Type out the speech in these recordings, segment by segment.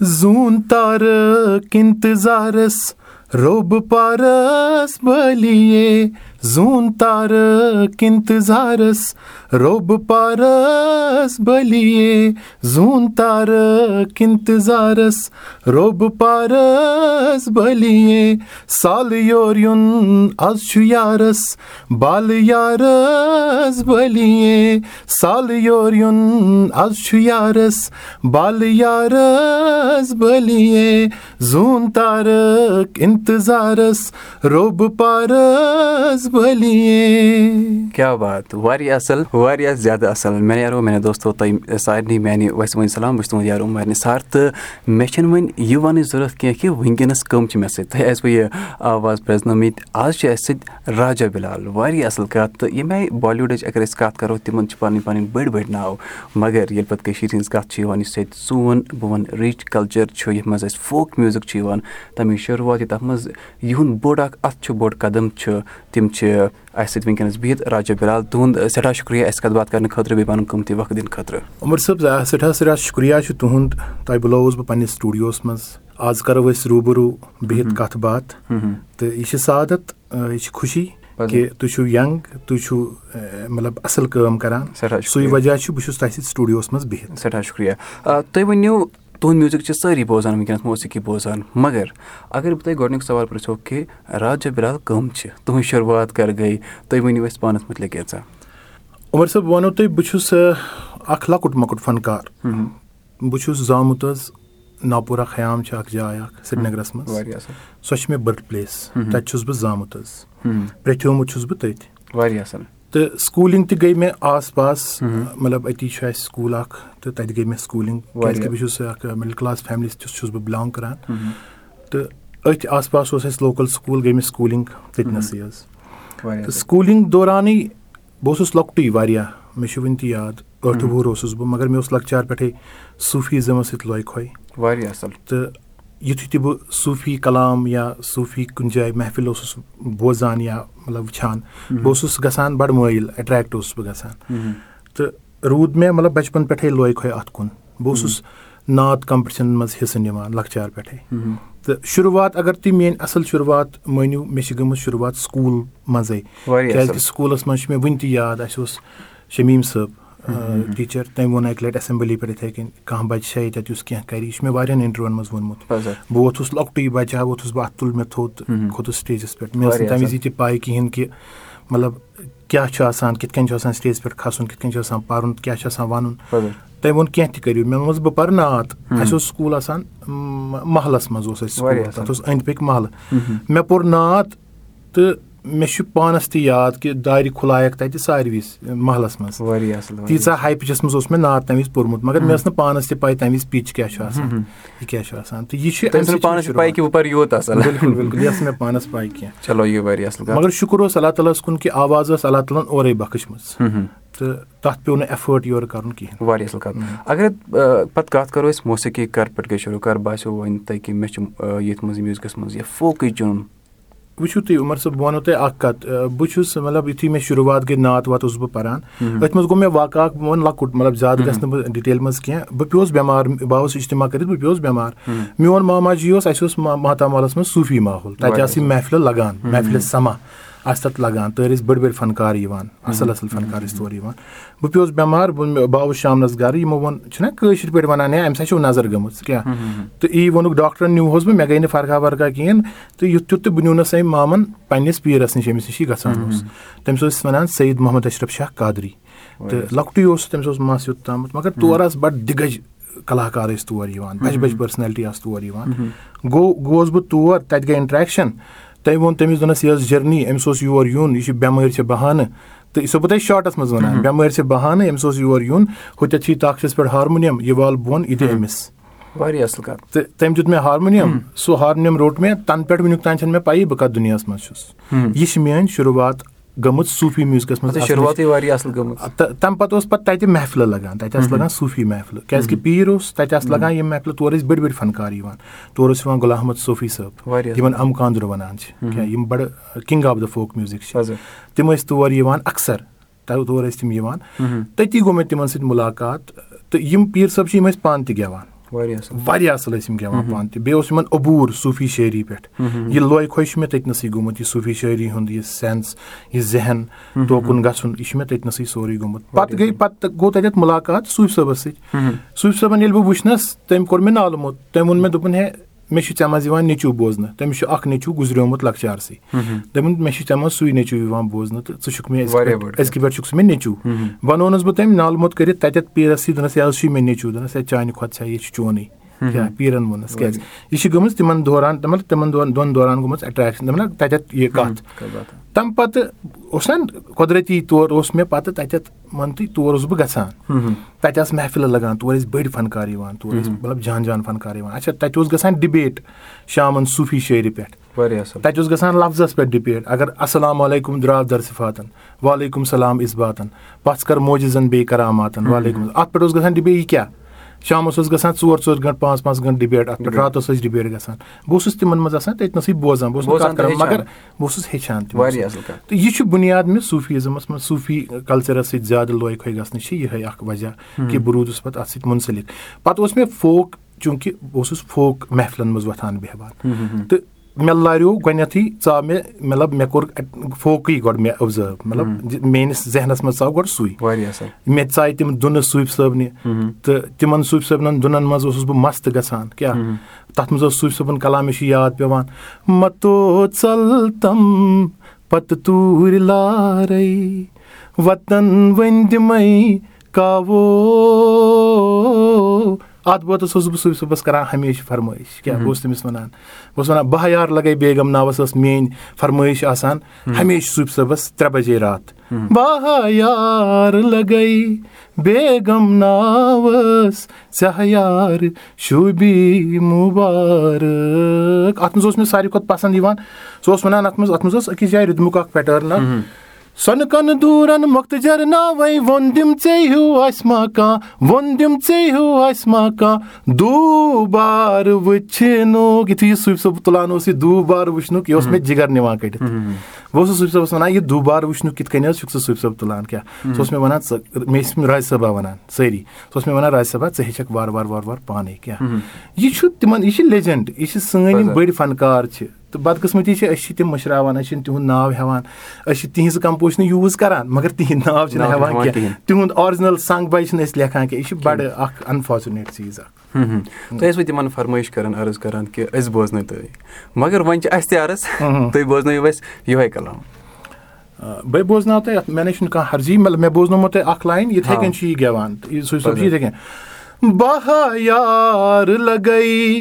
زوٗن تارک اِنتظارس روٚب پارس بٔلیے زوٗن تارک اِنتظارس روٚب پارس بٔلیے زوٗن تارک اِنتظارس روٚب پارس بٔلیے سالہٕ یور یُن آز چھُ یارس بالہٕ یارس بٔلیے سالہٕ یور یُن آز چھُ یارس بالہٕ یارس بٔلیے زوٗن تارک اِنتظارس روٚب پارس بٔلیے کیٛاہ بات واریاہ اَصٕل واریاہ زیادٕ اَصٕل۔ مےٚ یارو میانہِ دوستو تۄہہِ سارنٕے میانہِ وۄنۍ سلام بہٕ چھُس تُہُنٛد یار عمر نثار تہٕ مےٚ چھَنہٕ وۄنۍ یہِ وَنٕچ ضوٚرَتھ کینٛہہ کہِ وٕنکیٚنَس کٕم چھِ مےٚ سۭتۍ۔ تۄہہِ آسوٕ یہِ آواز پرٛزنٲومٕتۍ۔ آز چھِ اَسہِ سۭتۍ راجا بِلال واریاہ اَصٕل کَتھ تہٕ ییٚمہِ آیہِ بالیٖوُڈٕچ اگر أسۍ کَتھ کَرو تِمَن چھِ پَنٕنۍ پَنٕنۍ بٔڑۍ بٔڑۍ ناو۔ مگر ییٚلہِ پَتہٕ کٔشیٖرِ ہِنٛز کَتھ چھِ یِوان یُس ییٚتہِ سون بہٕ وَنہٕ رِچ کَلچَر چھُ یَتھ منٛز اَسہِ فوک میوٗزِک چھُ یِوان تَمِچ شروعات تَتھ منٛز یِہُنٛد بوٚڑ اَکھ اَتھ چھُ بوٚڑ قدم چھُ۔ تِم چھِ اَسہِ سۭتۍ وٕنکیٚنَس بِہِتھ راجا بِلال تُہُنٛد سٮ۪ٹھاہ شُکریہ اَسہِ کَتھ باتھ کَرنہٕ خٲطرٕ بیٚیہِ پَنُن قۭمتی وقت دِنہٕ خٲطرٕ۔ عمر صٲب سٮ۪ٹھاہ سٮ۪ٹھاہ شُکریہ چھُ تُہُنٛد۔ تۄہہِ بُلووُس بہٕ پَنٕنِس سٹوٗڈیوَس منٛز۔ آز کَرو أسۍ روٗبروٗ بِہِتھ کَتھ باتھ۔ تہٕ یہِ چھِ سعادت یہِ چھِ خوشی کہِ تُہۍ چھِو یَنٛگ تُہۍ چھِو مطلب اَصٕل کٲم کَران۔ سُے وجہ چھُ بہٕ چھُس تۄہہِ سۭتۍ سٹوٗڈیوَس منٛز بِہِتھ۔ سٮ۪ٹھاہ شُکریہ تُہۍ ؤنِو تُہُنٛد میوٗزِک چھِ سٲری بوزان وٕنکیٚنَس موسیٖقی بوزان مگر اگر بہٕ تۄہہِ گۄڈنیُک سوال پِرٛژھو کہِ راجا بِلال کٕم چھِ تُہٕنٛز شروعات کَر گٔے تُہۍ ؤنِو اَسہِ پانَس مُتعلِق کینٛژھا عمر صٲب بہٕ وَنو تۄہہِ بہٕ چھُس اَکھ لۄکُٹ مۄکُٹ فنکار بہٕ چھُس زامُت حظ ناپورہ خیام چھِ اَکھ جاے اَکھ سرینَگرَس منٛز سۄ چھِ مےٚ بٔرٕتھ پٕلیس تَتہِ چھُس بہٕ زامُت حظ پرٛٮ۪تھیومُت چھُس بہٕ تٔتھۍ واریاہ اَصٕل تہٕ سکوٗلِنٛگ تہِ گٔے مےٚ آس پاس مطلب أتی چھُ اَسہِ سکوٗل اَکھ تہٕ تَتہِ گٔے مےٚ سکوٗلِنٛگ کیٛازِکہِ بہٕ چھُس اَکھ مِڈٕل کٕلاس فیملی سۭتۍ چھُس بہٕ بِلانٛگ کَران۔ تہٕ أتھۍ آس پاس اوس اَسہِ لوکَل سکوٗل گٔے مےٚ سکوٗلِنٛگ تٔتنَسٕے حظ تہٕ سکوٗلِنٛگ دورانٕے بہٕ اوسُس لۄکٹُے واریاہ مےٚ چھُ وٕنہِ تہِ یاد ٲٹھٕ وُہُر اوسُس بہٕ مگر مےٚ اوس لۄکچار پٮ۪ٹھَے صوٗفیٖزمَس سۭتۍ لوے کھۄے واریاہ اَصٕل۔ تہٕ یُتھُے تہِ بہٕ صوٗفی کلام یا صوٗفی کُنہِ جایہِ محفِل اوسُس بوزان یا مطلب وٕچھان بہٕ اوسُس گژھان بَڑٕ مٲیِل اٮ۪ٹریکٹ اوسُس بہٕ گژھان۔ تہٕ روٗد مےٚ مطلب بَچپَن پٮ۪ٹھَے لوے کھۄے اَتھ کُن۔ بہٕ اوسُس نعت کَمپِٹِشَنَن منٛز حِصہٕ نِوان لۄکچار پٮ۪ٹھَے۔ تہٕ شُروعات اگر تُہۍ میٲنۍ اَصٕل شُروعات مٲنِو مےٚ چھِ گٔمٕژ شُروعات سکوٗل منٛزٕے۔ کیٛازِکہِ سکوٗلَس منٛز چھُ مےٚ وٕنہِ تہِ یاد اَسہِ اوس شمیٖم صٲب ٹیٖچَر تٔمۍ ووٚن اَکہِ لَٹہِ اٮ۪سَمبلی پٮ۪ٹھ یِتھَے کٔنۍ کانٛہہ بَچہِ چھا ییٚتٮ۪تھ یُس کینٛہہ کَرِ یہِ چھُ مےٚ واریاہَن اِنٹَروِوَن منٛز ووٚنمُت۔ بہٕ ووتھُس لۄکٹُے بَچہٕ ہا ووتھُس بہٕ اَتھ تُل مےٚ تھوٚد کھوٚتُس سِٹیجَس پٮ۪ٹھ۔ مےٚ ٲس نہٕ تَمہِ وِزِ تہِ پاے کِہیٖنۍ کہِ مطلب کیاہ چھُ آسان کِتھ کٔنۍ چھُ آسان سِٹیجَس پٮ۪ٹھ کھَسُن کِتھ کٔنۍ چھُ آسان پَرُن کیاہ چھُ آسان وَنُن۔ تٔمۍ ووٚن کینٛہہ تہِ کٔرِو۔ مےٚ ووٚنمَس بہٕ پَرٕ نعت اَسہِ اوس سکوٗل آسان محلَس منٛز اوس اَسہِ تَتھ اوس أنٛدۍ پٔکۍ محلہٕ۔ مےٚ پوٚر نعت تہٕ مےٚ چھُ پانَس تہِ یاد کہِ دارِ کھُلایَکھ تَتہِ ساروی محلَس منٛز۔ تیٖژاہ ہاے پِچَس منٛز اوس مےٚ نعت تَمہِ وِزِ پوٚرمُت مگر مےٚ ٲس نہٕ پانَس تہِ پَے تَمہِ وِزِ پِچ کیاہ چھُ آسان یہِ کیاہ چھُ آسان۔ تہٕ یہِ چھُ بِلکُل بِلکُل یہِ ٲس نہٕ مےٚ پانَس پاے کینٛہہ۔ مگر شُکُر اوس اللہ تعالیٰ ہَس کُن کہِ آواز ٲس اللہ تعالیٰ ہَن اورَے بَخٕشمٕژ۔ تہٕ تَتھ پیوٚو نہٕ ایٚفٲٹ یورٕ کَرُن کِہیٖنۍ۔ واریاہ اَصٕل کَتھ۔ اگر پَتہٕ کَتھ کَرو أسۍ موسیٖقی کَر پٮ۪ٹھ گٔے شروٗع کَر باسیٚو وۄنۍ تۄہہِ کہِ مےٚ چھُ ییٚتھۍ منٛز میوٗزکَس منٛز یا فوکٕے چُنُن وٕچھِو تُہۍ عمر صٲب بہٕ وَنو تۄہہِ اَکھ کَتھ بہٕ چھُس مطلب یُتھُے مےٚ شُروعات گٔے نعت وات اوسُس بہٕ پَران أتھۍ منٛز گوٚو مےٚ واقع اَکھ بہٕ وَنہٕ لۄکُٹ مطلب زیادٕ گژھِ نہٕ بہٕ ڈِٹیل منٛز کینٛہہ بہٕ پیوٚوُس بٮ۪مار بہٕ آوُس اِجتِما کٔرِتھ بہٕ پیوٚوُس بٮ۪مار میون ماما جی اوس اَسہِ اوس ماتامالَس منٛز صوٗفی ماحول تَتہِ آسہٕ یِم محفِلہٕ لگان محفِلہِ سَما آسہٕ تَتھ لگان تورٕ ٲسۍ بٔڑۍ بٔڑۍ فَنکار یِوان اَصٕل اَصٕل فَنکار ٲسۍ تورٕ یِوان۔ بہٕ پیوٚوُس بٮ۪مار بہٕ آوُس شامنَس گرٕ یِمو ووٚن چھُنہ کٲشِر پٲٹھۍ وَنان ہے؟ اَمہِ سۭتۍ چھُو نظر گٔمٕژ کیٛاہ؟ تہٕ یی ووٚنُکھ ڈاکٹرَن نِوہوس بہٕ مےٚ گٔے نہٕ فرقہ وَرقہ کِہیٖنۍ۔ تہٕ یُتھ تیُتھ تہٕ بہٕ نیونَس أمۍ مامَن پنٛنِس پیٖرَس نِش ییٚمِس نِش یہِ گژھان اوس۔ تٔمِس اوس وَنان سعید محمد اشرف شاہ قادری۔ تہٕ لۄکٹُے اوس تٔمِس اوس مَس یوٚت تامَتھ مگر تور آسہٕ بَڑٕ دِگَج کَلاکار ٲسۍ تور یِوان بَجہِ بَجہِ پٔرسنیلٹی آسہٕ تور یِوان۔ گوٚو گوٚوُس بہٕ تور تَتہِ گٔے اِنٹرٛیکشَن تٔمۍ ووٚن تٔمِس دوٚپنَس یہِ ٲس جٔرنی أمِس اوس یور یُن یہِ چھِ بٮ۪مٲرۍ چھِ بَہانہٕ. تہٕ یہِ چھُسو بہٕ تۄہہِ شاٹَس منٛز وَنان بٮ۪مٲرۍ چھِ بَہانہٕ أمِس اوس یور یُن ہُتٮ۪تھ چھِ یہِ طاقتَس پٮ۪ٹھ ہارمونِیَم یہِ وال بۄن یہِ دِ أمِس. واریاہ اَصٕل کَتھ. تہٕ تٔمۍ دیُت مےٚ ہارمونِیَم سُہ ہارمونِیَم روٚٹ مےٚ تَنہٕ پٮ۪ٹھ وٕنیُک تانۍ چھَنہٕ مےٚ پَیی بہٕ کَتھ دُنیاہَس منٛز چھُس۔ یہِ چھِ میٛٲنۍ شُروعات گٔمٕژ صوٗفی میوٗزکَس منٛز تہٕ تَمہِ پَتہٕ اوس پَتہٕ تَتہِ محفِلہٕ لگان تَتہِ آسہٕ لگان صوٗفی محفِلہٕ کیازِ کہِ پیٖر اوس تَتہِ آسہٕ لگان یِم محفِلہٕ تورٕ ٲسۍ بٔڑۍ بٔڑۍ فَنکار یِوان تورٕ اوس یِوان غلام احمد صوفی صٲب یِمن اَمہٕ کاندُر وَنان چھِ یِم بَڑٕ king of the folk music چھِ تِم ٲسۍ تور یِوان اَکثر تور ٲسۍ تِم یِوان تٔتی گوٚو مےٚ تِمن سۭتۍ مُلاقات تہٕ یِم پیٖر صٲب چھِ یِم ٲسۍ پانہٕ تہِ گٮ۪وان واریاہ اَصٕل۔ ٲسۍ یِم گٮ۪وان پانہٕ تہِ۔ بیٚیہِ اوس یِمن عبوٗر صوٗفی شٲعری پٮ۪ٹھ۔ یہِ لوے خۄش چھُ مےٚ تٔتنَسٕے گوٚمُت یہِ صوٗفی شٲعری ہُنٛد یہِ سینٕس یہِ ذہن توکُن گژھُن یہِ چھُ مےٚ تٔتنَسٕے سورُے گوٚمُت۔ پَتہٕ گٔے پَتہٕ گوٚو تَتٮ۪تھ مُلاقات صوٗفی صٲبَس سۭتۍ۔ صوٗفی صٲبَن ییٚلہِ بہٕ وٕچھنَس تٔمۍ کوٚر مےٚ نالہٕ موت۔ تٔمۍ ووٚن مےٚ دوٚپُن ہے مےٚ چھُ ژےٚ منٛز یِوان نیٚچوٗ بوزنہٕ تٔمِس چھُ اکھ نیٚچوٗ گُزریومُت لۄکچارسٕے دوٚپُن مےٚ چھُ ژےٚ منٛز سُے نیٚچوٗ یِوان بوزنہٕ تہٕ ژٕ چھُکھ مےٚ أزکہِ پٮ۪ٹھ چھُکھ ژٕ مےٚ نیٚچوٗ وَنونَس بہٕ تٔمۍ نالہٕ موت کٔرِتھ تَتٮ۪تھ پیٖرَسٕے دوٚپنَس یہِ حظ چھُے مےٚ نیٚچوٗ دوٚپنَس ہے چانہِ کھۄتہٕ چھا یہِ چھُ چونُے کیٛاہ پیٖرَن ووٚنُس کیٛازِ یہِ چھِ گٔمٕژ تِمن دوران مطلب تِمن دۄن دوران گٔمٕژ اٮ۪ٹریکشن دوٚپُن تَتٮ۪تھ یہِ کَتھ تَمہِ پَتہٕ اوس نہ قۄدرٔتی طور اوس مےٚ پَتہٕ تَتٮ۪تھ مان تُہۍ تور اوسُس بہٕ گژھان تَتہِ آسہٕ محفِلہٕ لگان تور ٲسۍ بٔڑۍ فنکار یِوان تور ٲسۍ مطلب جان جان فنکار یِوان اچھا تَتہِ اوس گژھان ڈِبیٹ شامَن صوٗفی شٲعرِ پٮ۪ٹھ تَتہِ اوس گژھان لفظس پٮ۪ٹھ ڈِبیٹ اگر اَسلام علیکُم درٛاو درصفاتن وعلیکُم سلام اِسباتن پَژھ کر موجِزن بیٚیہِ کراماتن وعلیکُم اَتھ پٮ۪ٹھ اوس گژھان ڈِبیٹ یہِ کیاہ شامَس اوس گژھان ژور ژور گنٛٹہٕ پانٛژھ پانٛژھ گنٛٹہٕ ڈِبیٹ اَتھ پٮ۪ٹھ راتَس ٲسۍ ڈِبیٹ گژھان۔ بہٕ اوسُس تِمن منٛز آسان تٔتنَسٕے بوزان بہٕ اوسُس کَتھ کران مَگر بہٕ اوسُس ہیٚچھان تہٕ یہِ چھُ بُنیاد مےٚ صوٗفیٖزمَس منٛز صوٗفی کَلچرَس سۭتۍ زیادٕ لوے خۄش گژھنٕچ چھِ یِہے اکھ وجہ کہِ بہٕ روٗدُس پَتہٕ اَتھ سۭتۍ مُنسلِک۔ پَتہٕ اوس مےٚ فوک چوٗنٛکہِ بہٕ اوسُس فوک محفلن منٛز وۄتھان بیٚہوان۔ تہٕ مےٚ لاریو گۄڈنیٚتھٕے ژاو مےٚ مطلب مےٚ کوٚر فوکٕے گۄڈٕ مےٚ اوبزٲرٕو مطلب میٲنِس ذہنَس منٛز ژاو گۄڈٕ سُے۔ مےٚ ژاے تِم دُنہٕ صوٗفۍ صٲبنہِ۔ تہٕ تِمن صوٗفۍ صٲبنن دُنن منٛز اوسُس بہٕ مست گژھان کیاہ؟ تَتھ منٛز اوس صوٗفۍ صٲبُن کلام مےٚ چھُ یاد پیٚوان متو ژل تم پتہٕ توٗرۍ لارے وطن ؤنۍ دِمے کاوو اَتھ بٲتَس اوسُس بہٕ صوٗفۍ صٲبَس کران ہمیشہٕ فرمٲیِش کیاہ بہٕ اوسُس تٔمِس وَنان؟ بہٕ اوسُس وَنان بہہ یار لگے بیگم ناوَس ٲس میٲنۍ فرمٲیِش آسان ہمیشہٕ صوٗفۍ صٲبَس ترٛےٚ بَجے راتھ۔ بہہ یار لگے بیگم ناوَس ژےٚ یار شوٗبی مُبارک۔ اَتھ منٛز اوس مےٚ ساروی کھۄتہٕ پسنٛد یِوان سُہ اوس وَنان اَتھ منٛز اَتھ منٛز اوس أکِس جایہِ رُدمُک اکھ پیٹٲرنا سۄنہٕ کَنہٕ دوٗرَن مۄختہٕ ناوے ووٚن دِم ژے ہیوٗ آسہِ ما کانٛہہ ووٚن دِم ژے ہیوٗ آسہِ ما کانٛہہ دوٗبار وٕچھنُک یِتھُے یہِ صوٗفۍ صٲب تُلان اوس یہِ دوٗبار وٕچھنُک یہِ اوس مےٚ جِگر نِوان کٔڑِتھ بہٕ اوسُس صوٗفۍ صٲبَس وَنان یہِ دوٗبار وٕچھنُک کِتھ کٔنۍ حظ چھُکھ ژٕ صوٗفۍ صٲب تُلان کیٛاہ سُہ اوس مےٚ وَنان ژٕ مےٚ ٲسۍ راج صٲبا وَنان سٲری سُہ اوس مےٚ وَنان راج صٲبا ژٕ ہیٚچھکھ وارٕ وارٕ وارٕ وارٕ پانَے کیٛاہ یہِ چھُ تِمن یہِ چھِ لیجَنٛڈ یہِ چھِ سٲنۍ یِم بٔڑۍ فنکار چھِ تہٕ بدقٕسمٔتی چھِ أسۍ چھِ تِم مٔشراوان أسۍ چھِنہٕ تِہُنٛد ناو ہیٚوان أسۍ چھِ تِہنٛز کَمپوزِشنہٕ یوٗز کران مَگر تِہنٛدۍ ناو چھِنہٕ ہیٚوان کیٚنٛہہ۔ تِہُنٛد آرجِنَل سنٛگ باے چھِنہٕ أسۍ لیکھان کیٚنٛہہ یہِ چھُ بَڑٕ اکھ اَنفارچُنیٹ چیٖز اکھ۔ تُہۍ ٲسوٕ تِمن فرمٲیِش کران عرض کران کہِ أسۍ بوزنٲیو تُہۍ مَگر وۄنۍ چھِ اَسہِ تہِ عرض تُہۍ بوزنٲیِو اَسہِ یِہوے کلام۔ بہٕ بوزناو تۄہہِ اَتھ مےٚ نَے چھُنہٕ کانٛہہ ہرجی مطلب مےٚ بوزنومو تۄہہِ اکھ لاین یِتھٕے کٔنۍ چھُ یہِ چھُ یِتھٕے کٔنۍ۔ یار لگے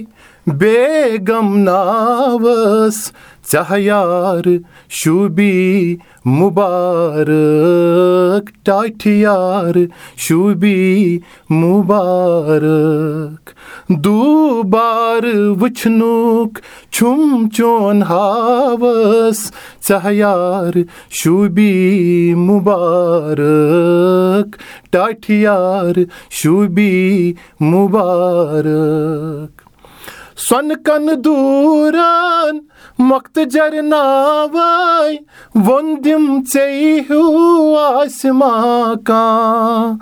ژےٚ یار شوٗبی مُبارک ٹاٹھِ یار شوٗبی مُبارک دوٗبار وٕچھنُک چھُم چون ہاوَس ژےٚ یار شوٗبی مُبارک ٹاٹھِ یار شوٗبی مُبارک سۄنہٕ کَنہٕ دوٗران مۄختہٕ جَر ناوے ووٚن دِم ژے ہیوٗ کانٛہہ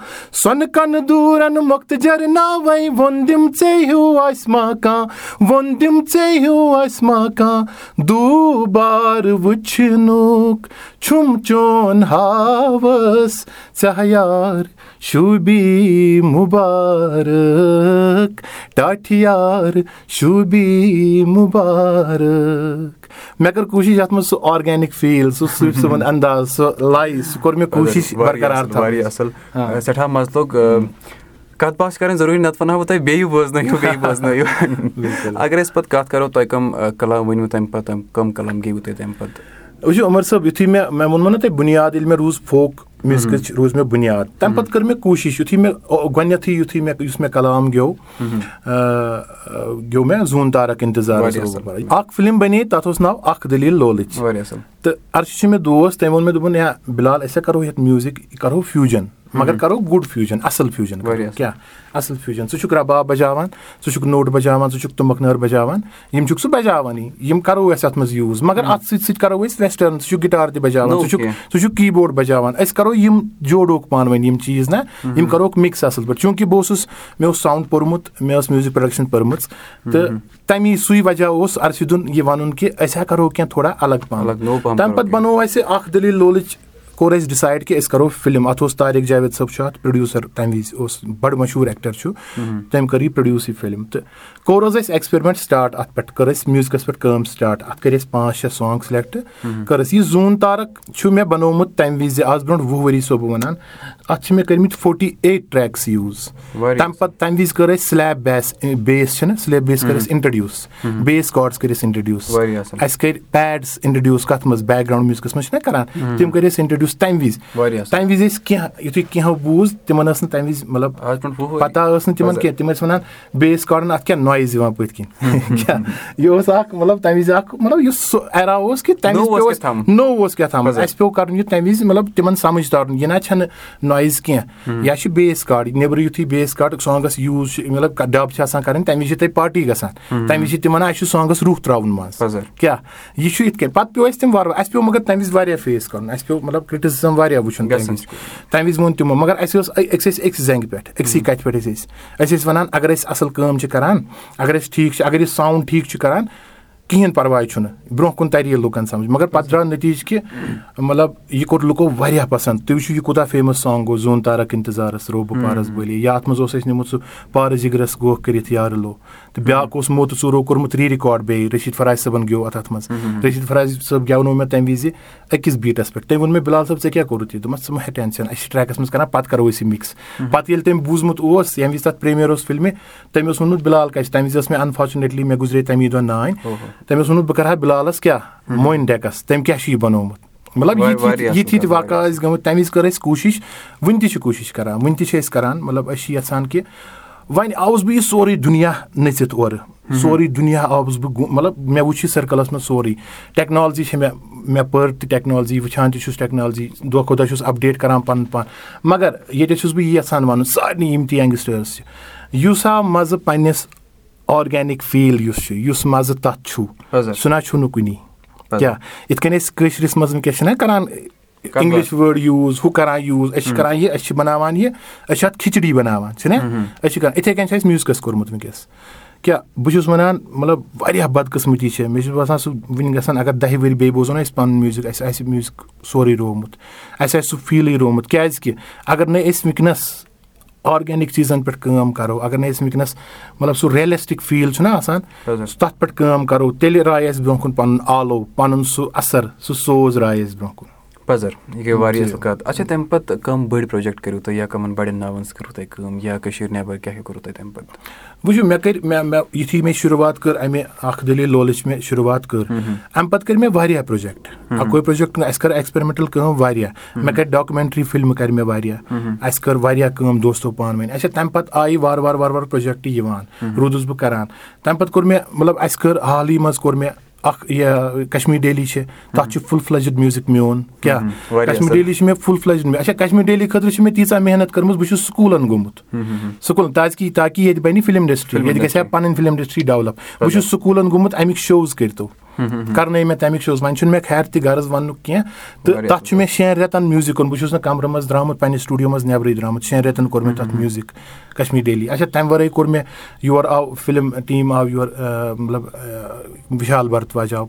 سۄنہٕ کَنہٕ دوٗرَن مۄختہٕ جَر ناوے ووٚن دِم ژے ہیوٗ آسہِ ما کانٛہہ ووٚن دِم ژے ہیوٗ آسہِ ما کانٛہہ دوٗبار وٕچھنُک چھُم چون ہاوَس ژےٚ یار شوٗبی مُبارک. ٹاٹھِ یار شوٗبی مُبارک. مےٚ کٔر کوٗشِش یَتھ منٛز سُہ آرگینِک فیٖل سُہ صوٗفۍ صٲبُن اَنداز سُہ لایہِ سُہ کوٚر مےٚ کوٗشِش واریاہ اَصٕل سٮ۪ٹھاہ مَزٕ لوٚگ کَتھ باتھ چھِ کَرٕنۍ ضروٗری نَتہٕ وَنہٕ ہا بہٕ تۄہہِ بیٚیہِ بوزنٲیِو بیٚیہِ بوزنٲیِو۔ اَگر أسۍ پَتہٕ کَتھ کَرو تۄہہِ کَم کَلام ؤنِو تَمہِ پَتہٕ کَم کَلام گیٚیوٕ تُہۍ تَمہِ پَتہٕ وٕچھِو عمر صٲب یِتھُے مےٚ مےٚ ووٚنمو نہ تۄہہِ بُنیاد ییٚلہِ مےٚ روٗز فوک میوٗزکٕچ روٗز مےٚ بُنیاد تَمہِ پَتہٕ کٔر مےٚ کوٗشِش یِتھُے مےٚ گۄڈنؠتھٕے یِتھُے مےٚ یُس مےٚ کلام گیوٚو گیوٚو مےٚ زوٗن تارک اِنتِظار اکھ فِلم بَنے تَتھ اوس ناو اکھ دٔلیٖل لولٕچ۔ تہٕ اَرشہِ چھُ مےٚ دوس تٔمۍ ووٚن مےٚ دوٚپُن یا بِلال أسۍ ہا کَرو یَتھ میوٗزِک یہِ کَرو فیوٗجن مگر کَرو گُڈ فیوٗجن اَصٕل فیوٗجن کیٛاہ اَصٕل۔ فیوٗجن ژٕ چھُکھ رباب بَجاوان ژٕ چھُکھ نوٚٹ بَجاوان ژٕ چھُکھ تُمبکھ نٲر بَجاوان یِم چھُکھ ژٕ بَجاوانٕے یِم کَرو أسۍ اَتھ منٛز یوٗز مگر اَتھ سۭتۍ سۭتۍ کَرو أسۍ ویسٹٲرٕن ژٕ چھُکھ گِٹار تہِ بَجاوان ژٕ چھُکھ ژٕ چھُکھ کی بوڈ بَجاوان أسۍ کَرو یِم جوڑوکھ پانہٕ ؤنۍ یِم چیٖز نہ یِم کَروکھ مِکٕس اَصٕل پٲٹھۍ چوٗنٛکہِ بہٕ اوسُس مےٚ اوس ساوُنٛڈ پوٚرمُت مےٚ ٲس میوٗزِک پرٛوڈَکشَن پٔرمٕژ تہٕ تَمی سُے وجہ اوس اَرشِدُن یہِ وَنُن کہِ أسۍ ہا کَرو کینٛہہ تھوڑا الگ پَہَم۔ تَمہِ پَتہٕ بَنوو اَسہِ اَکھ دٔلیٖل لولٕچ کوٚر اَسہِ ڈِسایڈ کہِ أسۍ کَرو فِلِم اَتھ اوس طارق جاوید صٲب چھُ اَتھ پرٛوڈوٗسَر تَمہِ وِزِ اوس بَڑٕ مشہوٗر ایٚکٹَر چھُ تٔمۍ کٔر یہِ پرٛوڈوٗس یہِ فِلِم تہٕ کوٚر حظ اَسہِ ایٚکٕسپیرِمٮ۪نٛٹ سٹاٹ اَتھ پٮ۪ٹھ کٔر اَسہِ میوٗزکَس پٮ۪ٹھ کٲم سٹاٹ اَتھ کٔرۍ اَسہِ پانٛژھ شےٚ سانٛگ سِلیکٹ کٔر اَسہِ یہِ زوٗن تارک چھُ مےٚ بَنومُت تَمہِ وِزِ آز برونٛٹھ وُہ ؤری چھُسو بہٕ وَنان اَتھ چھِ مےٚ کٔرمٕتۍ فوٹی ایٹ ٹرٛیکٕس یوٗز تَمہِ پَتہٕ تَمہِ وِزِ کٔر اَسہِ سلیب بیس بیس چھِنہ سلیب بیس کٔر اَسہِ اِنٹرڈیوٗس بیس کاڈٕس کٔرۍ اَسہِ اِنٹرڈیوٗس اَسہِ کٔرۍ پیڈٕس اِنٹرڈیوٗس کَتھ منٛز بیک گراوُنٛڈ میوٗزکَس منٛز چھِنہ کَران تِم کٔرۍ اَسہِ اِنٹرڈیوٗس تَمہِ وِزِ تَمہِ وِزِ ٲسۍ کینٛہہ یِتھُے کینٛہہ بوٗز تِمن ٲس نہٕ تَمہِ وِزِ مطلب پَتہ ٲس نہٕ تِمن کینٛہہ تِم ٲسۍ وَنان بیس کاڈَن اَتھ کیاہ نویِز یِوان پٔتھۍ کِنۍ کیاہ یہِ اوس اکھ مطلب تَمہِ وِزِ اکھ مطلب یُس سُہ ایرا اوس کہِ تَمہِ وِزِ نوٚو اوس کیاہ تھامَتھ اَسہِ پیوٚو کَرُن یہِ تَمہِ وِزِ مطلب تِمن سَمجھ تارُن یہِ نہ چھنہٕ نویِز کینٛہہ یا چھُ بیس کاڈ نیبرٕ یِتھُے بیس کاڈ سانگَس یوٗز چھُ مطلب ڈب چھِ آسان کَرٕنۍ تَمہِ وِزِ چھِ تَتہِ پاٹی گژھان تَمہِ وِزِ چھِ تِم وَنان اَسہِ چھُ سانگَس روح تراوُن منٛز کیاہ یہِ چھُ یِتھ کٔنۍ پَتہٕ پیوٚو اَسہِ تِم وارٕ اَسہِ پیوٚو مَگر تَمہِ وِزِ واریاہ فیس کَرُن اَسہِ پیوٚو مطلب کِرٹِسِزم واریاہ وٕچھُن تَمہِ وِزِ ووٚن تِمو مَگر اَسہِ ٲس أسۍ ٲسۍ أکسٕے زنٛگہِ پٮ۪ٹھ أکسٕے کَتھِ پٮ۪ٹھ ٲسۍ أسۍ أسۍ ٲسۍ وَنان اَگر أسۍ اَصٕل کٲم چھِ کران اَگر أسۍ ٹھیٖک چھِ اَگر أسۍ ساوُنٛڈ ٹھیٖک چھُ کران کِہینۍ پَرواے چھُنہٕ برونٛہہ کُن تَرِ یہِ لُکَن سَمجھ۔ مَگر پَتہٕ درٛاو نٔتیٖجہٕ کہِ مطلب یہِ کوٚر لُکو واریاہ پَسنٛد۔ تُہۍ وٕچھِو یہِ کوٗتاہ فیمَس سانٛگ گوٚو زوٗن تارک اِنتِظارَس روبہٕ پارَس بٲلی یا اَتھ منٛز اوس اَسہِ نِمُت سُہ پارَس جِگرَس گوکھ کٔرِتھ یارٕ لو۔ تہٕ بیٛاکھ اوس موتہٕ ژوٗرو کوٚرمُت ری رِکاڈ بیٚیہِ۔ رٔشیٖد فراز صٲبَن گیوٚو اَتھ اَتھ منٛز رٔشیٖد فراز صٲب گٮ۪ونو مےٚ تَمہِ وِزِ أکِس بیٖٹَس پٮ۪ٹھ۔ تٔمۍ ووٚن مےٚ بِلال صٲب ژےٚ کیٛاہ کوٚرُتھ یہِ؟ دوٚپمَس ژٕ مہ ہےٚ ٹٮ۪نشَن اَسہِ چھِ ٹرٛیکَس منٛز کَران پَتہٕ کَرو أسۍ یہِ مِکٕس پَتہٕ ییٚلہِ تٔمۍ بوٗزمُت اوس ییٚمہِ وِزِ تَتھ پرٛیمیر اوس فِلمہِ تٔمۍ اوس ووٚنمُت بِلال کَتہِ تَمہِ وِزِ ٲس مےٚ اَنفارچُنیٹلی مےٚ گُزرے تَمی دۄہ نانۍ تٔمۍ اوس ووٚنمُت بہٕ کَرٕ ہا بِلالَس کیٛاہ؟ موٚنۍ ڈٮ۪کَس تٔمۍ کیٛاہ چھُ یہِ بَنومُت مطلب یِتھۍ یِتھۍ واقع ٲسۍ گٔمٕتۍ تَمہِ وِزِ کٔر اَسہِ کوٗشِش وٕنہِ تہِ چھِ کوٗشِش کَران وٕنہِ تہِ چھِ أسۍ کَران مطلب أسۍ چھِ یَژھان کہِ وۄنۍ آوُس بہٕ یہِ سورُے دُنیا نٔژِتھ اورٕ سورُے دُنیا آوُس بہٕ مطلب مےٚ وٕچھ یہِ سٔرکٕلَس منٛز سورُے۔ ٹیکنالجی چھےٚ مےٚ مےٚ پٔر تہِ ٹیکنالجی وٕچھان تہِ چھُس ٹیکنالجی دۄہ کھۄتہٕ دۄہ چھُس اَپڈیٹ کَران پَنُن پان۔ مگر ییٚتہِ چھُس بہٕ یہِ یَژھان وَنُن سارنٕے یِم تہِ یَنٛگسٹٲرٕس چھِ۔ یُس آو مَزٕ پنٛنِس آرگینِک فیٖل یُس چھُ یُس مَزٕ تَتھ چھُ سُہ نہ چھُنہٕ کُنی کیٛاہ یِتھ کٔنۍ أسۍ کٲشرِس منٛز وٕنکیٚس چھِنہ کَران اِنٛگلِش وٲڈ یوٗز ہُہ کَران یوٗز أسۍ چھِ کَران یہِ أسۍ چھِ بَناوان یہِ أسۍ چھِ اَتھ کھِچڑی بَناوان چھِنہ أسۍ چھِ کَران یِتھَے کٔنۍ چھِ اَسہِ میوٗزکَس کوٚرمُت وٕنکیٚس کیٛاہ بہٕ چھُس وَنان مطلب واریاہ بَدقٕسمٔتی چھےٚ مےٚ چھُ باسان سُہ وٕنہِ گژھان اگر دَہہِ ؤری بیٚیہِ بوزو نہ أسۍ پَنُن میوٗزِک اَسہِ آسہِ میوٗزِک سورُے روومُت اَسہِ آسہِ سُہ فیٖلٕے روومُت کیٛازِکہِ اگر نہٕ أسۍ وٕنکیٚنَس آرگینِک چیٖزَن پٮ۪ٹھ کٲم کَرو اگر نہٕ أسۍ وٕنکیٚنَس مطلب سُہ ریلِسٹِک فیٖل چھُنہ آسان تَتھ پٮ۪ٹھ کٲم کَرو تیٚلہِ راے اَسہِ برونٛہہ کُن پَنُن آلو پَنُن سُہ اَثر سُہ سوز راے اَسہِ برونٛہہ کُن پَزر یہِ گٔے واریاہ اَصٕل کَتھ اچھا تَمہِ پَتہٕ کَم بٔڑۍ پروجیکٹ کٔرِو تُہۍ یا کَمَن بَڑٮ۪ن ناوَن سۭتۍ کٔرٕو تۄہہِ کٲم یا کٔشیٖر نٮ۪بر کیاہ کوٚروٕ تۄہہِ تَمہِ پَتہٕ وٕچھِو مےٚ کٔرۍ مےٚ مےٚ یُتھُے مےٚ شُروعات کٔر اَمہِ اکھ دٔلیٖل لولٕچ مےٚ شُروعات کٔر اَمہِ پَتہٕ کٔرۍ مےٚ واریاہ پروجیکٹ۔ اَکوے پروجیکٹ اَسہِ کٔر ایٚکٕسپیرمینٹل کٲم واریاہ۔ مےٚ کَرِ ڈاکمینٹری فِلمہٕ کَرِ مےٚ واریاہ۔ اَسہِ کٔر واریاہ کٲم دوستو پانہٕ ؤنۍ۔ اچھا تَمہِ پَتہٕ آیہِ وارٕ وارٕ وارٕ وارٕ پروجیکٹ یِوان۔ روٗدُس بہٕ کران۔ تَمہِ پَتہٕ کوٚر مےٚ مطلب اَسہِ کٔر حالٕے منٛز کوٚر مےٚ اکھ یہِ کشمیٖر ڈیلی چھِ تَتھ چھُ فُل فٕلَجٕڈ میوٗزِک میون کیٛاہ؟ کشمیٖر ڈیلی چھِ مےٚ فُل فٕلَجٕڈ اچھا کشمیٖر ڈیلی خٲطرٕ چھِ مےٚ تیٖژاہ محنت کٔرمٕژ بہٕ چھُس سکوٗلَن گوٚمُت۔ سکوٗل تاکہِ ییٚتہِ بَنہِ فِلم اِنڈسٹری ییٚتہِ گژھِ ہا پَنٕنۍ فِلم اِنڈسٹری ڈیولَپ بہٕ چھُس سکوٗلَن گوٚمُت اَمِکۍ شوز کٔرتو کَرنٲے مےٚ تَمِکۍ شوز وۄنۍ چھُنہٕ مےٚ خیر تہِ غرض وَننُک کینٛہہ تہٕ تَتھ چھُ مےٚ شٮ۪ن رٮ۪تَن میوٗزِک اوٚن بہٕ چھُس نہٕ کَمرٕ منٛز درٛامُت پنٛنہِ سٹوٗڈیو منٛز نٮ۪برٕے درٛامُت شٮ۪ن رٮ۪تَن کوٚر مےٚ تَتھ میوٗزِک کشمیٖر ڈیلی اچھا تَمہِ وَرٲے کوٚر مےٚ یور آو فِلم ٹیٖم آو یور مطلب وِشال بَرتواج آو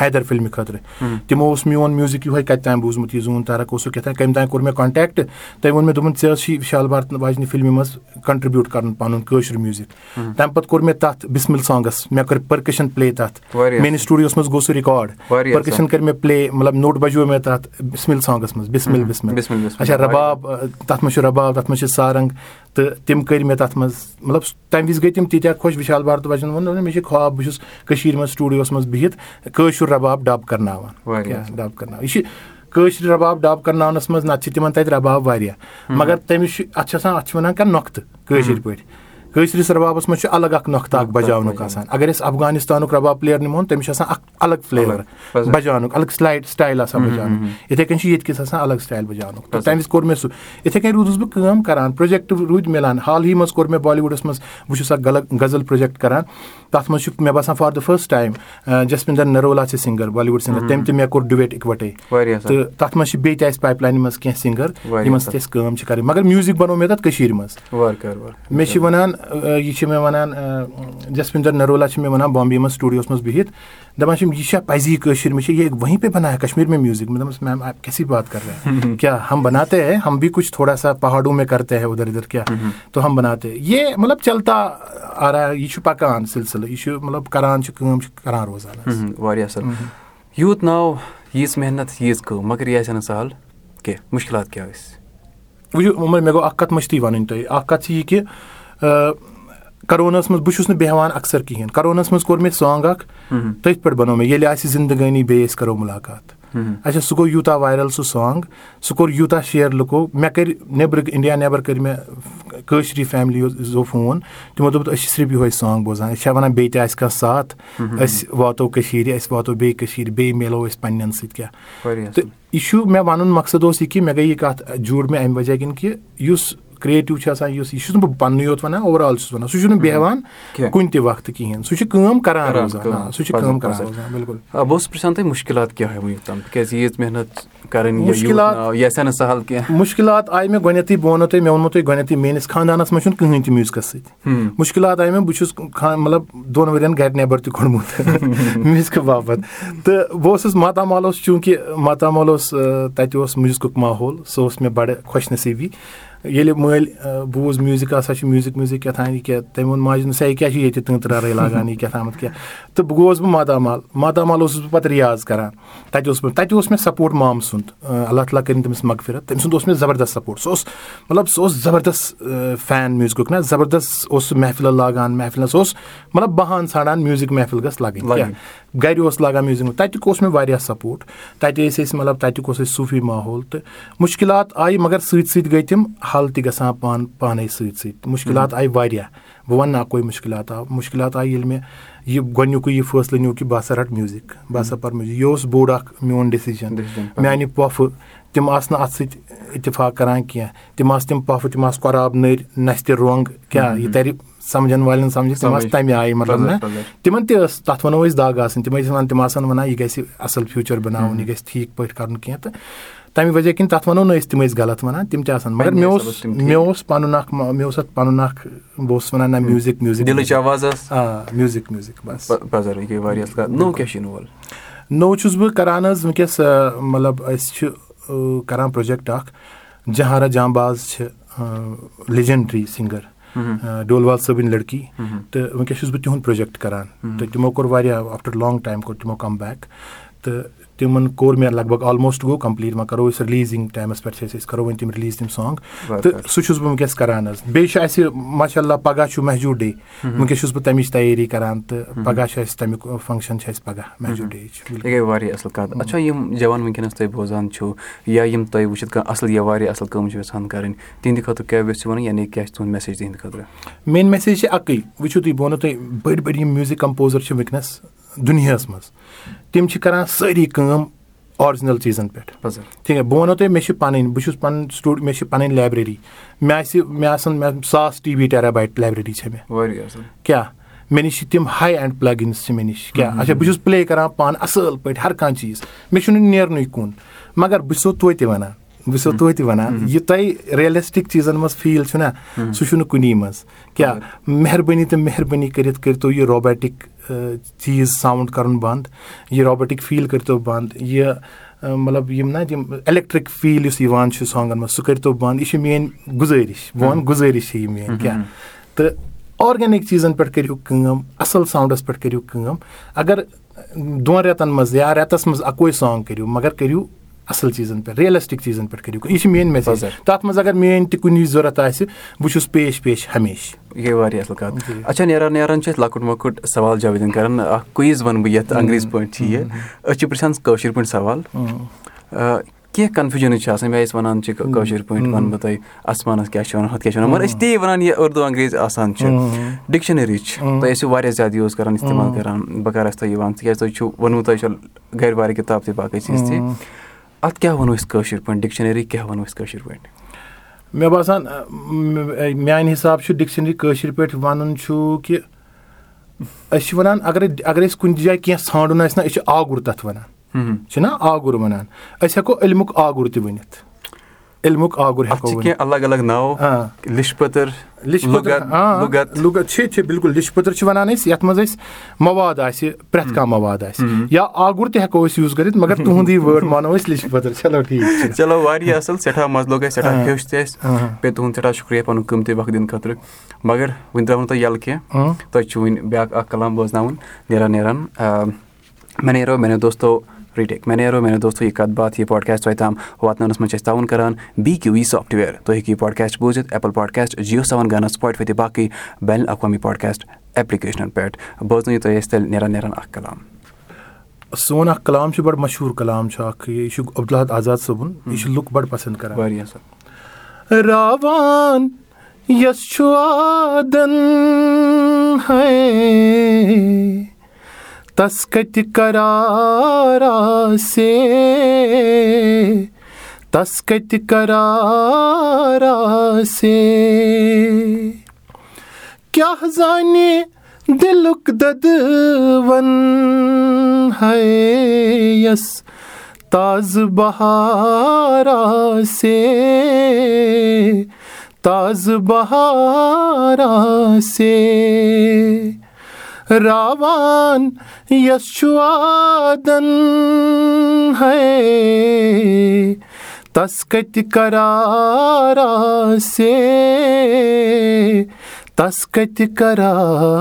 حیدر فِلمہِ خٲطرٕ تِمو اوس میون میوٗزِک یِہوے کَتہِ تام بوٗزمُت یہِ زوٗن تارک اوسُکھ کیٛاہ تام کَمہِ تام کوٚر مےٚ کَنٹیکٹ تٔمۍ ووٚن مےٚ دوٚپُن ژےٚ ٲسۍ وِشال بھرت واجنہِ فِلمہِ منٛز کَنٹرٛبیوٗٹ کَرُن پَنُن کٲشُر میوٗزِک تَمہِ پَتہٕ کوٚر مےٚ تَتھ بِسمِل سانگَس مےٚ کٔر پٔرکَشَن پٕلے تَتھ میٲنِس سٹوٗڈیوَس منٛز گوٚو سُہ رِکاڈ پٔرکَشَن کٔر مےٚ پٕلے مطلب نوٚٹ بَجو مےٚ تَتھ بِسمِل سانگَس منٛز بِسمِل بِسمِل اچھا رَباب تَتھ منٛز چھُ رَباب تَتھ منٛز چھِ سارنٛگ تہٕ تِم کٔرۍ مےٚ تَتھ منٛز مطلب تَمہِ وِزِ گٔے تِم تیٖتیٛاہ خۄش وِشال بھارت ووٚن مےٚ چھِ خاب بہٕ چھُس کٔشیٖرِ منٛز سٹوٗڈیوَس منٛز بِہِتھ کٲشُر رَباب ڈَب کَرناوان ڈَب کَرناوان یہِ چھِ کٲشِر رَباب ڈَب کَرناونَس منٛز نَتہٕ چھِ تِمَن تَتہِ رَباب واریاہ مگر تٔمِس چھُ اَتھ چھِ آسان اَتھ چھِ وَنان کانٛہہ نۄختہٕ کٲشِر پٲٹھۍ کٲشرِس ربابَس منٛز چھُ الگ اکھ نۄختہٕ اکھ بَجاونُک آسان اَگر أسۍ اَفغانِستانُک رباب پٕلیر نِمون تٔمِس چھُ آسان اکھ الگ فٕلیور بَجاونُک الگ سلایڈ سٹایل آسان بَجاونُک یِتھٕے کٔنۍ چھُ ییٚتہِ کِس آسان الگ سٹایل بَجاونُک تہٕ تَمہِ وِزِ کوٚر مےٚ سُہ یِتھٕے کٔنۍ روٗدُس بہٕ کٲم کران پروجیکٹ روٗدۍ مِلان حالٕے منٛز کوٚر مےٚ بالی وُڈَس منٛز بہٕ چھُس اکھ غلط غزل پروجیکٹ کران تَتھ منٛز چھُ مےٚ باسان for the first time Jaspinder Narula چھِ سِنگر بالی وُڈ سِنگر تٔمۍ تہِ مےٚ کوٚر ڈُویٹ اِکوَٹے۔ تہٕ تَتھ منٛز چھِ بیٚیہِ تہِ اَسہِ پایپ لاینہِ منٛز کیٚنٛہہ سِنگر یِمن سۭتۍ أسۍ کٲم چھِ کَرٕنۍ۔ مَگر میوٗزِک بَنوو مےٚ تَتھ کٔشیٖر منٛز۔ مےٚ چھِ وَنان یہِ چھِ مےٚ وَنان جسپِندر نرولا چھِ مےٚ وَنان بامبے منٛز سٹوٗڈیوَس منٛز بِہِتھ۔ دَپان چھِ یہِ چھا پَزی کٲشِر مےٚ چھِ یہِ وہیں پے بَنایا کَشمیٖر میں میوٗزِک؟ مےٚ دوٚپمَس میم آپ کیسی بات کَر رہے کیٛاہ ہم بَناتے ہے ہم بھی کُچھ تھوڑا سا پہاڑو میں کرتے ہے اُدھر اِدھر کیٛاہ تو ہم بَناتے۔ یہِ مطلب چلتا آ رہا یہِ چھُ پَکان سِلسِلہٕ یہِ چھُ مطلب کران چھِ کٲم چھِ کران روزان واریاہ اَصٕل یوٗت ناو ییٖژ محنت ییٖژ کٲم مگر یہِ آسہِ نہٕ سہل کینٛہہ۔ مُشکِلات کیٛاہ ٲسۍ؟ وٕچھِو عمر مےٚ گوٚو اکھ کَتھ مٔشتٕے وَنٕنۍ تۄہہِ۔ اکھ کَتھ چھِ یہِ کہِ کَروناہَس منٛز بہٕ چھُس نہٕ بیٚہوان اَکثر کِہیٖنۍ۔ کَروناہَس منٛز کوٚر مےٚ سانٛگ اکھ تٔتھۍ پٮ۪ٹھ بَنوو مےٚ ییٚلہِ آسہِ زِندگٲنی بیٚیہِ أسۍ کَرو مُلاقات اچھا سُہ گوٚو یوٗتاہ وایرَل سُہ سانٛگ سُہ کوٚر یوٗتاہ شِیر لُکو مےٚ کٔرۍ نیٚبرٕ اِنڈیا نیٚبر کٔرۍ مےٚ کٲشرِ فیملی زو فون تِمو دوٚپ أسۍ چھِ صرف یِہوے سانٛگ بوزان أسۍ چھا وَنان بیٚیہِ تہِ آسہِ کانٛہہ ساتھ أسۍ واتو کٔشیٖرِ أسۍ واتو بیٚیہِ کٔشیٖرِ بیٚیہِ میلو أسۍ پَنٕنؠن سۭتۍ کیٛاہ؟ تہٕ یہِ چھُ مےٚ وَنُن مقصد اوس یہِ کہِ مےٚ گٔے یہِ کَتھ جوٗڑ مےٚ اَمہِ وجہ کِنۍ کہِ یُس کِرٛیٹِو چھُ آسان یُس یہِ چھُس نہٕ بہٕ پَننُے یوت وَنان اوٚوَرآل چھُس وَنان. سُہ چھُنہٕ بیٚہوان کُنہِ تہِ وقتہٕ کِہینۍ. سُہ چھُ کٲم کران روزان. سُہ چھُ کٲم کران روزان بِلکُل. بہٕ اوسُس پرژھان تۄہہِ مُشکِلات کیاہ آیہِ وٕنیُک تام؟ تِکیازِ ییٖژ محنت کَرٕنۍ یہِ آسہِ ہا نہٕ سَہل کینٛہہ؟ مُشکِلات آیہِ مےٚ گۄڈنیٚتھٕے بہٕ وَنو تۄہہِ مےٚ ووٚنمو تۄہہِ گۄڈنیٚتھٕے میٲنِس خاندانَس منٛز چھُنہٕ کٕہٕنۍ تہِ میوٗزکَس سۭتۍ. مُشکِلات آیہِ مےٚ بہٕ چھُس مطلب دۄن ؤرۍ یَن گرِ نیٚبر تہِ کوٚڑمُت میوٗزکہٕ باپَتھ. تہٕ بہٕ اوسُس ماتامال اوس چوٗنٛکہِ ماتامال اوس تَتہِ اوس میوٗزکُک ماحول سُہ اوس مےٚ بَڑٕ خۄش نصیٖبی ییٚلہِ مٲلۍ بوٗز میوٗزِک ہسا چھُ میوٗزِک ویوٗزِک کیٛاہ یہِ کیٛاہ تٔمۍ ووٚن ماجہِ سا یہِ کیٛاہ چھُ ییٚتہِ تٲنٛترارٕے لاگان یہِ کیٛاہ تامَتھ کیٛاہ؟ تہٕ بہٕ گوٚوُس بہٕ ماتامال ماتامال اوسُس بہٕ پَتہٕ رِیاض کران تَتہِ اوس مےٚ تَتہِ اوس مےٚ سپوٹ مامہٕ سُنٛد اللہ تعالیٰ کٔرِنۍ تٔمِس مغفرت تٔمۍ سُنٛد اوس مےٚ زَبردست سپوٹ سُہ اوس مطلب سُہ اوس زَبردست فین میوٗزکُک نہ زَبردست اوس سُہ محفِل لاگان محفِلَس اوس مطلب بہان ژھانڈان میوٗزِک محفِل گژھِ لَگٕنۍ۔ گرِ اوس لاگان میوٗزِک تَتیُک اوس مےٚ واریاہ سپوٹ تَتہِ ٲسۍ أسۍ مطلب تَتیُک اوس اَسہِ صوٗفی ماحول تہٕ مُشکِلات آیہِ مگر سۭتۍ سۭتۍ گٔے تِم حل تہِ گژھان پانہٕ پانَے سۭتۍ سۭتۍ۔ مُشکِلات آیہِ واریاہ۔ بہٕ وَنہٕ نہٕ اَکوے مُشکِلات آو۔ مُشکِلات آیہِ ییٚلہِ مےٚ یہِ گۄڈنیُکُے یہِ فٲصلہٕ نیوٗ کہِ بہٕ ہسا رَٹہٕ میوٗزِک بہٕ ہسا پَرٕ میوٗزِک یہِ اوس بوٚڑ اکھ میون ڈیسِجن میانہِ پۄپھٕ تِم آسہٕ نہٕ اَتھ سۭتۍ اِتِفاق کران کیٚنٛہہ۔ تِم آسہٕ تِم پۄپھٕ تِم آسہٕ قۄراب نٔرۍ نَستہِ رۄنٛگ کیاہ یہِ تَرِ سَمجھن والٮ۪ن سَمجھ تِم آسہٕ تَمہِ آیہِ مطلب نہ۔ تِمن تہِ ٲس تَتھ وَنو أسۍ دگ آسٕنۍ۔ تِم ٲسۍ وَنان تِم آسان وَنان یہِ گژھِ اَصٕل فیوٗچر بَناوُن یہِ گژھِ ٹھیٖک پٲٹھۍ کَرُن کیٚنٛہہ تہٕ تَمہِ وجہ کِنۍ تَتھ وَنو نہٕ أسۍ تِم ٲسۍ غلط وَنان تِم تہِ آسان مَگر مےٚ اوس مےٚ اوس پَنُن اکھ مےٚ اوس اَتھ پَنُن اکھ بہٕ اوسُس وَنان نہ میوٗزِک میوٗزِک آ میوٗزِک میوٗزِک بَس نوٚو چھُس بہٕ کران حظ وٕنکیٚس مطلب أسۍ چھِ کران پروجیکٹ اکھ جہارا جامباز چھِ لیجَنڈری سِنگر ڈولوال صٲبٕنۍ لٔڑکی تہٕ وٕنکیٚس چھُس بہٕ تِہُنٛد پروجیکٹ کران تہٕ تِمو کوٚر واریاہ آفٹر لانٛگ ٹایم کوٚر تِمو کَم بیک تہٕ تِمن کوٚر مےٚ لگ بگ آلموسٹ گوٚو کَمپٕلیٖٹ وۄنۍ کَرو أسۍ رِلیٖزِنٛگ ٹایمَس پٮ۪ٹھ چھِ أسۍ أسۍ کَرو وۄنۍ تِم رِلیٖز تِم سانٛگ تہٕ سُہ چھُس بہٕ وٕنکیٚس کران حظ. بیٚیہِ چھُ اَسہِ ماشاء اللہ پگہہ چھُ محجوٗ ڈے وٕنکیٚس چھُس بہٕ تَمِچ تَیٲری کران تہٕ پگہہ چھُ اَسہِ تَمیُک فنٛگشن چھُ اَسہِ پگہہ محجوٗ ڈے گٔے واریاہ اَصٕل کَتھ. اچھا یِم جوان وٕنکیٚنَس تُہۍ بوزان چھِو یا یِم تۄہہِ وٕچھِتھ کانٛہہ اَصٕل یا واریاہ اَصٕل کٲم چھِ یَژھان کَرٕنۍ تِہنٛدِ خٲطرٕ کیاہ یژھِو وَنُن یعنی کیاہ چھِ تُہُنٛد میسیج تِہنٛدِ خٲطرٕ؟ میٲنۍ میسیج چھِ اَکٕے وٕچھِو تُہۍ بہٕ وَنو تۄہہِ بٔڑۍ بٔڑۍ یِم میوٗزِک کَمپوزر چھِ وٕنکیٚنَس دُنیاہَس منٛز۔ تِم چھِ کران سٲری کٲم آرجِنَل چیٖزَن پٮ۪ٹھ۔ ٹھیٖک بہٕ وَنو تۄہہِ مےٚ چھِ پَنٕنۍ بہٕ چھُس پَنُن سٹوٗ مےٚ چھِ پَنٕنۍ لایبرٔری مےٚ آسہِ مےٚ آسان مےٚ ساس T V terabyte library چھےٚ مےٚ۔ کیٛاہ؟ مےٚ نِش چھِ تِم ہاے اینٛڈ پٕلگِنٕز چھِ مےٚ نِش۔ کیٛاہ؟ اچھا بہٕ چھُس پٕلے کران پانہٕ اَصٕل پٲٹھۍ ہر کانٛہہ چیٖز۔ مےٚ چھُنہٕ نیرنُے کُن۔ مگر بہٕ چھُسو توتہِ وَنان بہٕ چھُسو توتہِ وَنان یہِ تۄہہِ رِیَلِسٹِک چیٖزَن منٛز فیٖل چھُنہ سُہ چھُنہٕ کُنی منٛز کیٛاہ مہربٲنی تہٕ مہربٲنی کٔرِتھ کٔرۍتو یہِ روبیٹِک چیٖز ساوُنٛڈ کَرُن بنٛد یہِ روبوٹِک فیٖل کٔرۍتو بنٛد یہِ مطلب یِم نہ یِم الیکٹرک فیٖل یُس یِوان چھُ سانگن منٛز سُہ کٔرۍتو بنٛد یہِ چھِ میٲنۍ گُزٲرِش بہٕ وَنہٕ گُزٲرِش چھِ یہِ میٲنۍ کیٛاہ تہٕ آرگینِک چیٖزَن پٮ۪ٹھ کٔرِو کٲم اَصٕل ساوُنٛڈَس پٮ۪ٹھ کٔرِو کٲم اگر دۄن رٮ۪تَن منٛز یا رٮ۪تَس منٛز اَکوے سانٛگ کٔرِو مگر کٔرِو اَصٕل چیٖزَن پٮ۪ٹھ رِیَلِسٹِک چیٖزَن پٮ۪ٹھ کٔرِو یہِ چھِ میٲنۍ میسیج تَتھ منٛز اگر میٲنۍ تہِ کُنہِ ضوٚرَتھ آسہِ بہٕ چھُس پیش پیش ہمیشہٕ یہِ گٔے واریاہ اَصٕل کَتھ۔ اچھا نیران نیران چھِ أسۍ لۄکُٹ مۄکُٹ سوال جاویدن کَران۔ اَکھ کُیِز وَنہٕ بہٕ یَتھ انٛگریٖزِ پٲٹھۍ چھِ یہِ۔ أسۍ چھِ پِرٛژھان کٲشِر پٲٹھۍ سوال۔ کینٛہہ کَنفیوٗجَنٕز چھِ آسان۔ مےٚ ٲسۍ وَنان چھِ کٲشِر پٲٹھۍ وَنہٕ بہٕ تۄہہِ اَسمانَس کیٛاہ چھِ وَنان ہُتھ کیٛاہ چھِ وَنان۔ مگر أسۍ تی وَنان یہِ اُردو انٛگریٖز آسان چھِ۔ ڈِکشنٔری چھِ۔ تۄہہِ ٲسِو واریاہ زیادٕ یوٗز کَران اِستعمال کَران۔ بہٕ کَرٕ اَسہِ تۄہہِ یِوان تِکیٛازِ تۄہہِ چھُو ووٚنمُت تۄہہِ چھو گَرِ واریاہ کِتاب تہِ باقٕے چیٖز تہِ اَتھ کیٛاہ وَنو أسۍ کٲشِر پٲٹھۍ؟ ڈِکشنٔری کیٛاہ وَنو أسۍ کٲشِر پٲٹھۍ؟ مےٚ باسان میٛانہِ حِسابہٕ چھُ ڈِکشنٔری کٲشِر پٲٹھۍ وَنُن چھُ کہِ أسۍ چھِ وَنان اَگرے اَگر أسۍ کُنہِ جایہِ کیٚنٛہہ ژھانٛڈُن آسہِ نہ أسۍ چھِ آگُر تَتھ وَنان۔ چھِنہ آگُر وَنان۔ أسۍ ہٮ۪کو علمُک آگُر تہِ ؤنِتھ علمُک آگُر ہٮ۪کو الگ الگ ناو چھِ چھِ بِلکُل لِش پٔتٕر چھِ وَنان أسۍ یَتھ منٛز أسۍ مواد آسہِ پرٛٮ۪تھ کانٛہہ مواد آسہِ یا آگُر تہِ ہٮ۪کو أسۍ یوٗز کٔرِتھ مگر تُہُنٛدُے وٲڑ مانو أسۍ لِش پٔتٕر چلو ٹھیٖک چلو واریاہ اَصٕل سٮ۪ٹھاہ مَزٕ لوٚگ اَسہِ سٮ۪ٹھاہ ہیوٚچھ تہِ اَسہِ بیٚیہِ تُہُنٛد سٮ۪ٹھاہ شُکریہ پَنُن قۭمتی وقت دِنہٕ خٲطرٕ مگر وٕنہِ ترٛاوو نہٕ تۄہہِ یَلہٕ کینٛہہ تۄہہِ چھُ وٕنہِ بیٛاکھ اَکھ کلام بوزناوُن نیران نیران مےٚ نیرو میانیو دوستو رِٹیک مےٚ نیرو میانیو دوستو یہِ کَتھ باتھ یہِ پاڈکاسٹ تۄہہِ تام واتناونَس منٛز چھِ أسۍ تعاوُن کَران بی کیوٗ وی سافٹوِیَر تُہۍ ہیٚکِو یہِ پاڈکاسٹ بوٗزِتھ ایپٕل پاڈکاسٹ جِیو سیوَن گانا سٕپاٹفاے تہِ باقٕے بین الاقوامی پاڈکاسٹ ایپلِکیشنَن پٮ۪ٹھ بوزنٲیِو تُہۍ اَسہِ تیٚلہِ نیران نیران اکھ کلام سون اکھ کلام چھُ بَڑٕ مشہوٗر کلام چھُ اکھ یہِ چھُ عبدالحد آزاد صٲبُن یہِ چھُ لُکھ بَڑٕ پَسنٛد کران واریاہ اَصٕل تَس کَتہِ کَراراسے تَس کَتہِ کَراراسے کیٛاہ زانہِ دِلُک دَدوَن ہَس تازٕ بہاراسے تازٕ بہاراسے راوان یَس چھُ وادَن ہے تَس کَتہِ کَراراسے تَس کَتہِ کَراراسے